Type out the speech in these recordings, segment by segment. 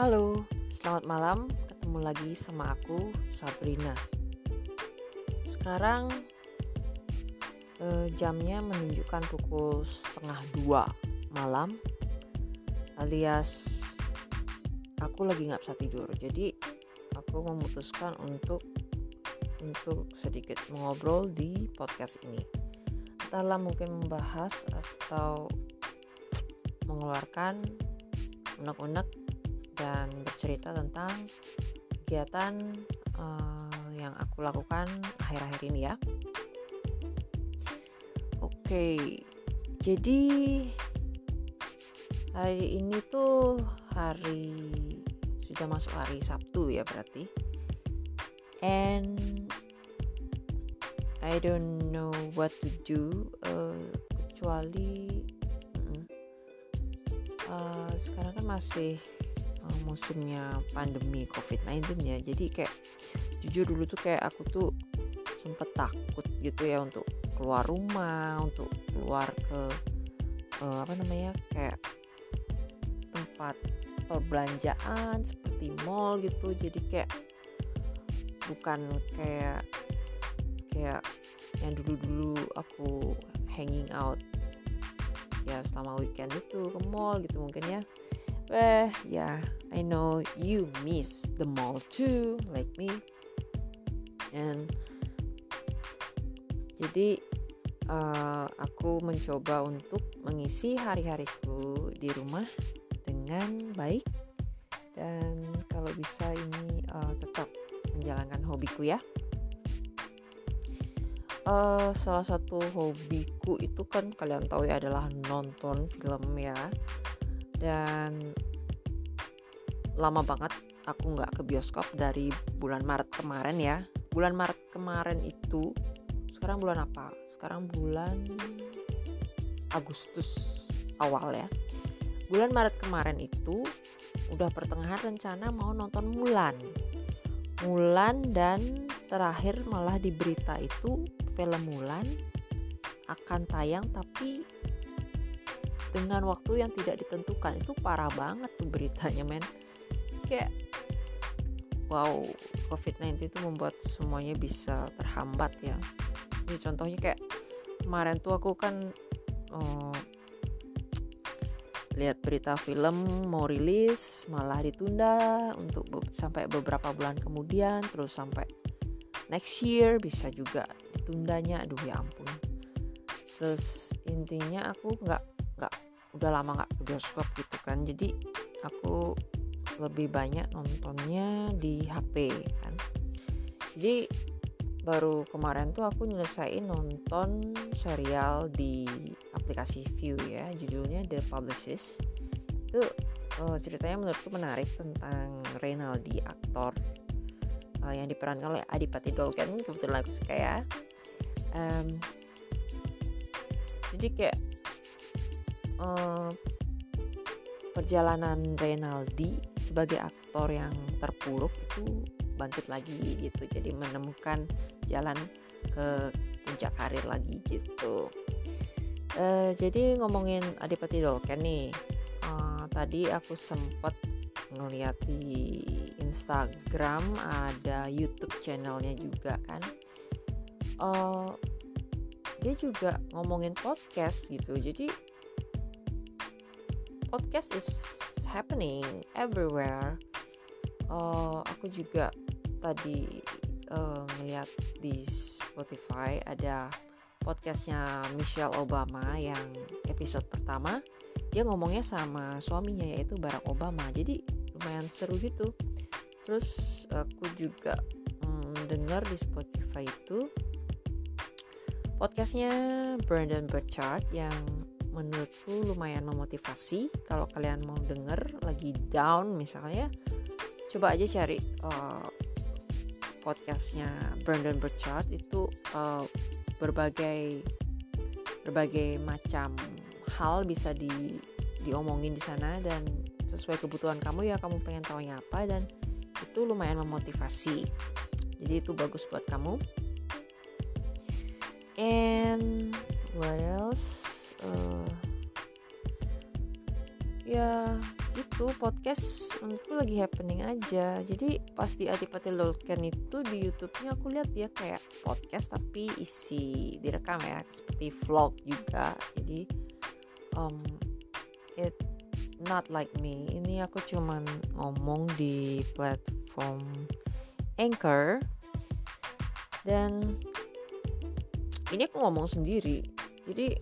Halo, selamat malam. Ketemu lagi sama aku, Sabrina. Sekarang eh, jamnya menunjukkan pukul setengah dua malam, alias aku lagi nggak bisa tidur. Jadi aku memutuskan untuk untuk sedikit mengobrol di podcast ini. Entahlah mungkin membahas atau mengeluarkan unek-unek dan bercerita tentang kegiatan uh, yang aku lakukan akhir-akhir ini ya. Oke, jadi hari ini tuh hari sudah masuk hari Sabtu ya berarti. And I don't know what to do uh, kecuali uh, sekarang kan masih uh, musimnya pandemi COVID-19 ya. Jadi kayak jujur dulu tuh kayak aku tuh sempet takut gitu ya untuk keluar rumah, untuk keluar ke uh, apa namanya kayak tempat perbelanjaan seperti mall gitu. Jadi kayak bukan kayak kayak yang dulu-dulu aku hanging out ya selama weekend itu ke mall gitu mungkin ya eh ya yeah, I know you miss the mall too like me. And jadi uh, aku mencoba untuk mengisi hari-hariku di rumah dengan baik. Dan kalau bisa ini uh, tetap menjalankan hobiku ya. Uh, salah satu hobiku itu kan kalian tahu ya adalah nonton film ya dan lama banget aku nggak ke bioskop dari bulan Maret kemarin ya. Bulan Maret kemarin itu sekarang bulan apa? Sekarang bulan Agustus awal ya. Bulan Maret kemarin itu udah pertengahan rencana mau nonton Mulan. Mulan dan terakhir malah di berita itu film Mulan akan tayang tapi dengan waktu yang tidak ditentukan. Itu parah banget tuh beritanya men. Kayak wow COVID-19 itu membuat semuanya bisa terhambat ya. Jadi contohnya kayak kemarin tuh aku kan uh, lihat berita film mau rilis malah ditunda untuk be sampai beberapa bulan kemudian terus sampai next year bisa juga ditundanya. Aduh ya ampun. Terus intinya aku nggak udah lama nggak ke bioskop gitu kan. Jadi aku lebih banyak nontonnya di HP kan. Jadi baru kemarin tuh aku nyelesain nonton serial di aplikasi View ya judulnya The Publicist itu uh, ceritanya menurutku menarik tentang Reynaldi aktor uh, yang diperankan oleh Adipati Dolken kebetulan aku suka ya. Um, jadi kayak uh, perjalanan Renaldi sebagai aktor yang terpuruk itu bangkit lagi gitu. Jadi menemukan jalan ke puncak karir lagi gitu. Uh, jadi ngomongin Adipati Dolken nih uh, tadi aku sempat ngeliat di Instagram ada YouTube channelnya juga kan. Uh, dia juga ngomongin podcast gitu. Jadi podcast is happening everywhere. Uh, aku juga tadi uh, ngeliat di Spotify ada podcastnya Michelle Obama yang episode pertama. Dia ngomongnya sama suaminya yaitu Barack Obama. Jadi lumayan seru gitu. Terus aku juga mm, dengar di Spotify itu podcastnya Brandon Burchard yang menurutku lumayan memotivasi kalau kalian mau denger lagi down misalnya coba aja cari uh, podcastnya Brandon Burchard itu uh, berbagai berbagai macam hal bisa di diomongin di sana dan sesuai kebutuhan kamu ya kamu pengen tahunya apa dan itu lumayan memotivasi. Jadi itu bagus buat kamu. And what else itu podcast menurutku lagi happening aja. Jadi pas di Adipati Lolken itu di YouTube-nya aku lihat dia kayak podcast tapi isi direkam ya seperti vlog juga. Jadi um, it not like me. Ini aku cuman ngomong di platform Anchor. Dan ini aku ngomong sendiri. Jadi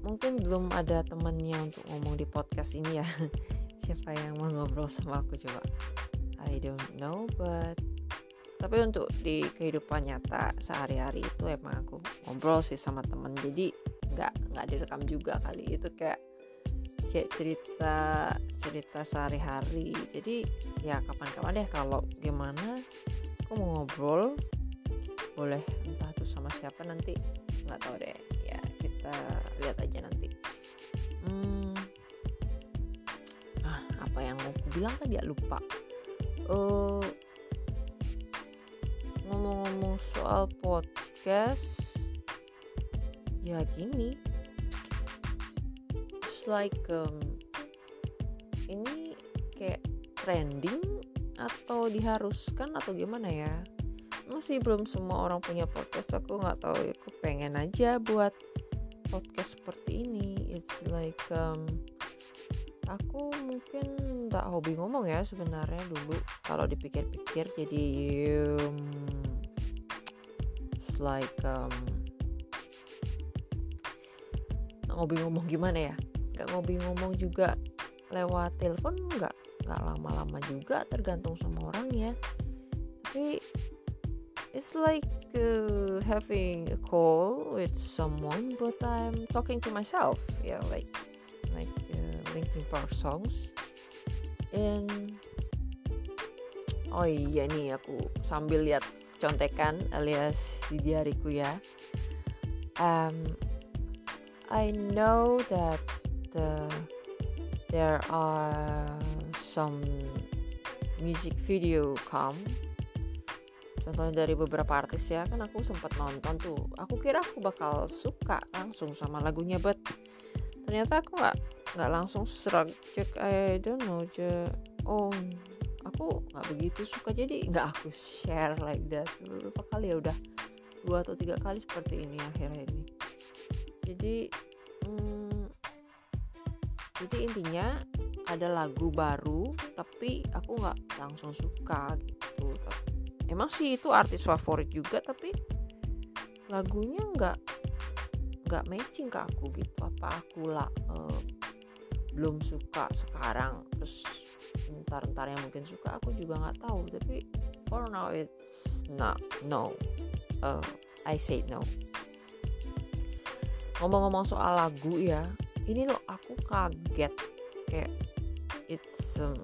mungkin belum ada temannya untuk ngomong di podcast ini ya siapa yang mau ngobrol sama aku coba? I don't know but tapi untuk di kehidupan nyata sehari-hari itu emang aku ngobrol sih sama temen. Jadi nggak nggak direkam juga kali. Itu kayak kayak cerita cerita sehari-hari. Jadi ya kapan-kapan deh kalau gimana aku mau ngobrol. Boleh entah tuh sama siapa nanti nggak tahu deh. Ya kita lihat aja nanti apa yang mau aku bilang tadi ya lupa. Uh, ngomong-ngomong soal podcast ya gini. It's like um, ini kayak trending atau diharuskan atau gimana ya? Masih belum semua orang punya podcast aku nggak tahu. Aku pengen aja buat podcast seperti ini. It's like um, aku mungkin tak hobi ngomong ya sebenarnya dulu. Kalau dipikir-pikir jadi um, like um, ngobi ngomong gimana ya? Nggak ngobi ngomong juga lewat telepon nggak nggak lama-lama juga tergantung sama orangnya. Tapi it's like uh, having a call with someone but I'm talking to myself yeah like Linkin Park songs. And oh iya nih aku sambil lihat contekan alias di diariku ya. Um, I know that the, there are some music video come. Contohnya dari beberapa artis ya kan aku sempat nonton tuh. Aku kira aku bakal suka langsung sama lagunya but ternyata aku nggak nggak langsung serak cek I don't know je oh aku nggak begitu suka jadi nggak aku share like that. Beberapa kali ya udah dua atau tiga kali seperti ini akhir-akhir ini. Jadi hmm, jadi intinya ada lagu baru tapi aku nggak langsung suka gitu. Emang sih itu artis favorit juga tapi lagunya nggak nggak matching ke aku gitu. Apa aku lah uh, belum suka sekarang terus ntar-ntar yang mungkin suka aku juga nggak tahu. Tapi for now it's not no. Uh, I say no. Ngomong-ngomong soal lagu ya ini loh aku kaget. Kayak it's um,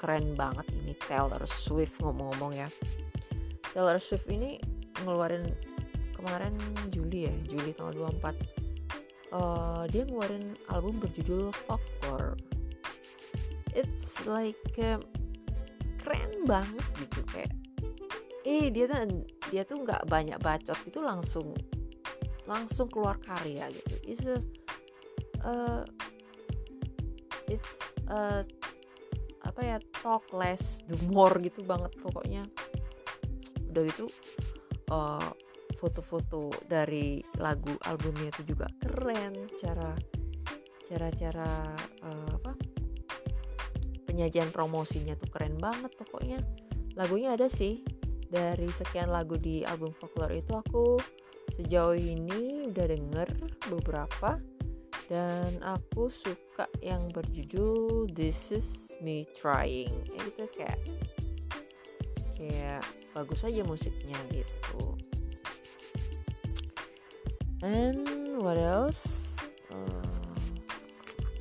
keren banget ini Taylor Swift ngomong-ngomong ya. Taylor Swift ini ngeluarin kemarin Juli ya Juli tanggal 24 uh, dia ngeluarin album berjudul Folklore it's like uh, keren banget gitu kayak eh dia tuh dia tuh nggak banyak bacot itu langsung langsung keluar karya gitu. It's a uh, it's uh, apa ya talk less do more gitu banget pokoknya. Udah gitu uh, foto-foto dari lagu albumnya itu juga keren. Cara cara-cara uh, apa? Penyajian promosinya tuh keren banget pokoknya. Lagunya ada sih. Dari sekian lagu di album folklore itu aku sejauh ini udah denger beberapa. Dan aku suka yang berjudul This Is Me Trying. Gitu kayak kayak bagus aja musiknya gitu and what else? Uh,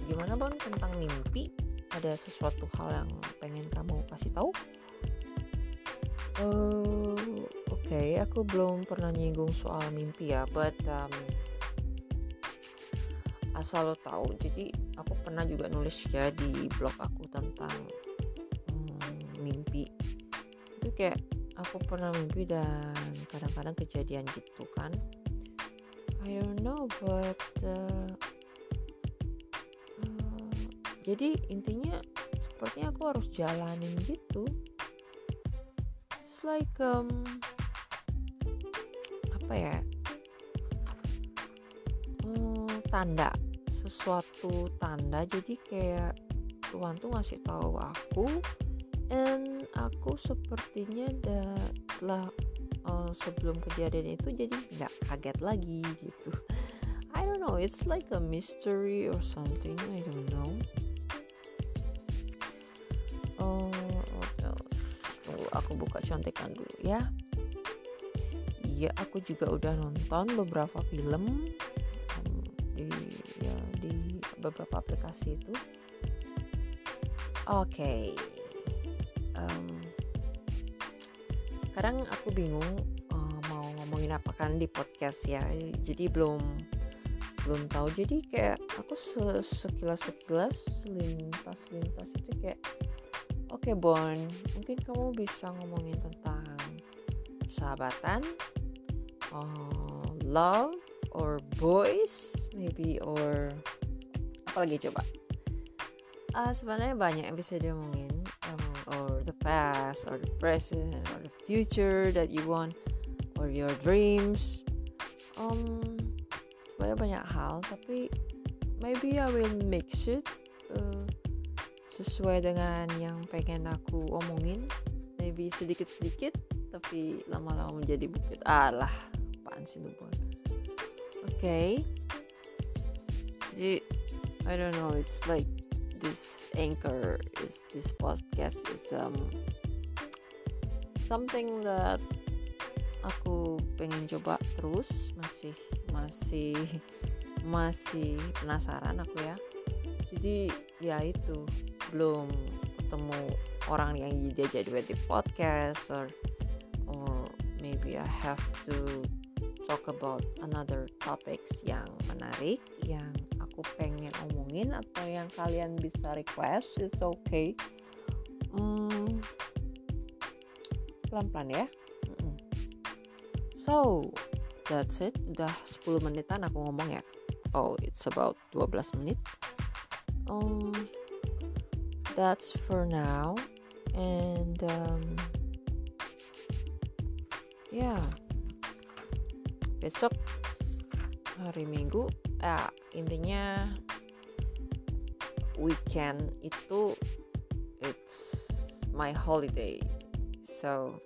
gimana bang tentang mimpi? Ada sesuatu hal yang pengen kamu kasih tahu? Uh, oke okay, aku belum pernah nyinggung soal mimpi ya but um, asal lo tahu jadi aku pernah juga nulis ya di blog aku tentang hmm, mimpi. Itu kayak aku pernah mimpi dan kadang-kadang kejadian gitu kan I don't know but uh, uh, jadi intinya sepertinya aku harus jalanin gitu. It's like um, apa ya? Hmm, tanda sesuatu tanda. Jadi kayak Tuhan tuh ngasih tahu aku and aku sepertinya da, setelah uh, sebelum kejadian itu jadi nggak kaget lagi gitu. I don't know it's like a mystery or something I don't know. Oh, oh aku buka contekan dulu ya. Iya aku juga udah nonton beberapa film um, di ya di beberapa aplikasi itu. Oke okay. um, kadang aku bingung uh, mau ngomongin apa kan di podcast ya. Jadi belum belum tahu. Jadi kayak aku sekilas sekilas lintas lintas itu kayak oke okay, Bon mungkin kamu bisa ngomongin tentang sahabatan uh, love or boys maybe or apa lagi coba? Uh, sebenarnya banyak yang bisa diomongin past or the present or the future that you want or your dreams. Um sebenarnya banyak hal tapi maybe I will mix it uh, sesuai dengan yang pengen aku omongin. Maybe sedikit-sedikit tapi lama-lama menjadi bukit. Alah apaan sih lu oke okay. jadi I don't know it's like this anchor is this podcast is um something that aku pengen coba terus. Masih masih masih penasaran aku ya. Jadi ya itu. Belum ketemu orang yang diajak di podcast or maybe I have to talk about another topics yang menarik yang aku pengen omongin atau yang kalian bisa request it's okay. Hmm, pelan-pelan ya. So that's it. Udah 10 menitan aku ngomong ya. Oh it's about 12 menit. Um, that's for now. And um, ya besok hari minggu ya intinya weekend itu it's my holiday. So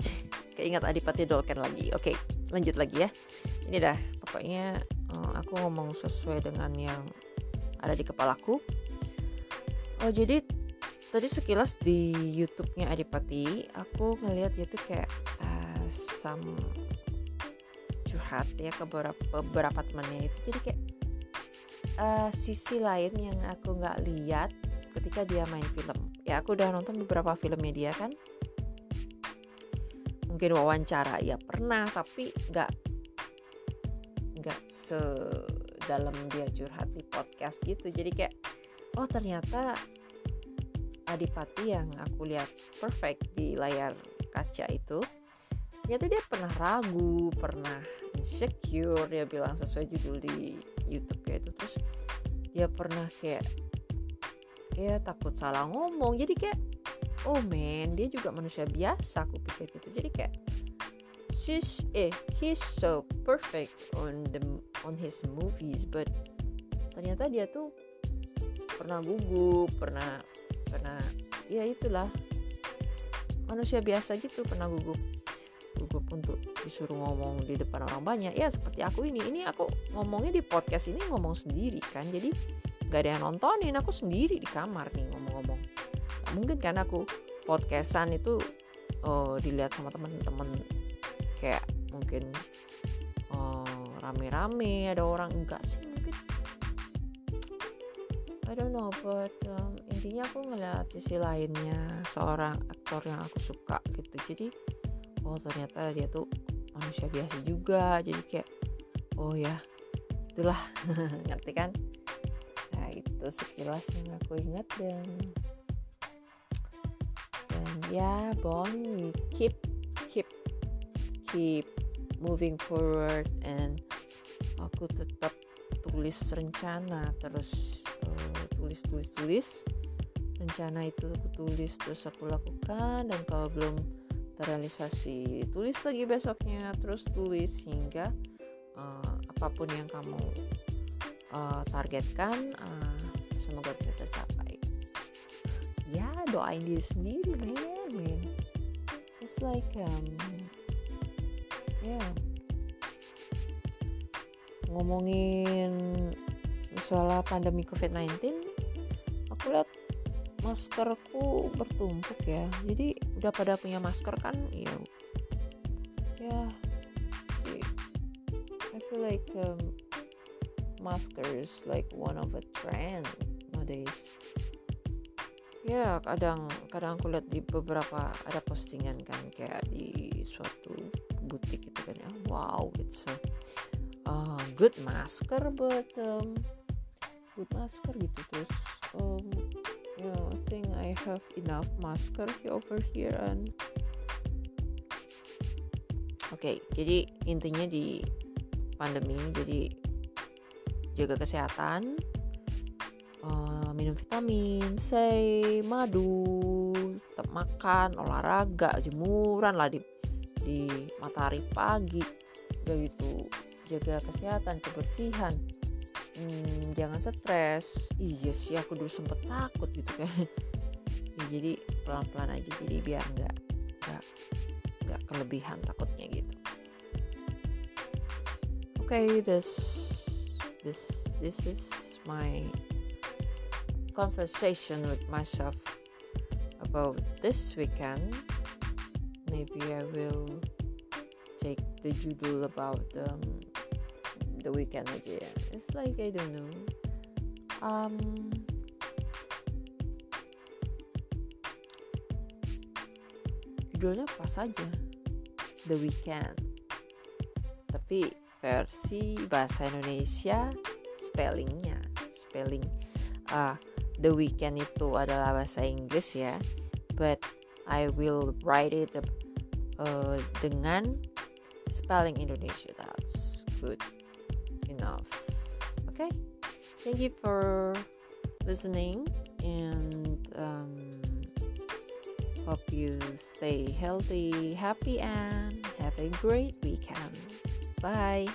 keingat Adipati Dolken lagi. Oke okay, lanjut lagi ya. Ini dah pokoknya uh, aku ngomong sesuai dengan yang ada di kepalaku. Oh jadi tadi sekilas di YouTube-nya Adipati aku ngelihat dia tuh kayak uh, some curhat ya ke beberapa, beberapa temannya itu. Jadi kayak uh, sisi lain yang aku nggak lihat ketika dia main film. Ya aku udah nonton beberapa filmnya dia kan. Mungkin wawancara ya pernah tapi nggak nggak sedalam dia curhat di podcast gitu. Jadi kayak oh ternyata Adipati yang aku lihat perfect di layar kaca itu ternyata dia pernah ragu pernah insecure dia bilang sesuai judul di YouTube ya itu. Terus dia pernah kayak ya takut salah ngomong. Jadi kayak oh man dia juga manusia biasa aku pikir gitu. Jadi kayak she's eh he's so perfect on the on his movies. But ternyata dia tuh pernah gugup pernah karena ya itulah. Manusia biasa gitu pernah gugup gugup untuk disuruh ngomong di depan orang banyak. Ya seperti aku ini. Ini aku ngomongnya di podcast ini ngomong sendiri kan? Jadi gak ada yang nontonin. Aku sendiri di kamar nih ngomong-ngomong. Mungkin kan? Aku podcastan itu oh, dilihat sama temen-temen kayak mungkin oh, rame-rame ada orang. Enggak sih mungkin. I don't know but um, intinya aku ngeliat sisi lainnya. Seorang aktor yang aku suka gitu. Jadi oh ternyata dia tuh manusia biasa juga. Jadi kayak oh ya itulah. Ngerti kan? Nah itu sekilas yang aku ingat dan dan ya Bon keep keep keep moving forward and aku tetap tulis rencana terus uh, tulis tulis tulis. Rencana itu aku tulis terus aku lakukan dan kalau belum terrealisasi. Tulis lagi besoknya terus tulis hingga uh, apa pun yang kamu uh, targetkan uh, semoga bisa tercapai. Ya doain diri sendiri man, it's like um, yeah. ngomongin masalah pandemi covid-19 aku lihat maskerku bertumpuk ya. Jadi udah pada punya masker kan ya. Ya I feel like um, maskers like one of a trend nowadays. Ya kadang kadang aku lihat di beberapa ada postingan kan kayak di suatu butik itu kan ya. Wow it's a uh, good masker but um, good masker gitu. Terus um, I have enough masker over here and oke okay, jadi intinya di pandemi ini jadi jaga kesehatan uh, minum vitamin C madu tetap makan olahraga jemuran lah di di matahari pagi. Udah gitu jaga kesehatan kebersihan. Hmm, jangan stres. Iya sih aku dulu sempet takut gitu kan jadi pelan-pelan aja jadi biar nggak nggak nggak kelebihan takutnya gitu. Oke okay, this this this is my conversation with myself about this weekend. Maybe I will take the judul about um, the weekend aja ya. It's like I don't know. Um judulnya apa saja the weekend tapi versi bahasa Indonesia spellingnya spelling uh, the weekend itu adalah bahasa Inggris ya. But I will write it uh, dengan spelling Indonesia. That's good enough. Okay, thank you for listening and um, hope you stay healthy, happy, and have a great weekend. Bye.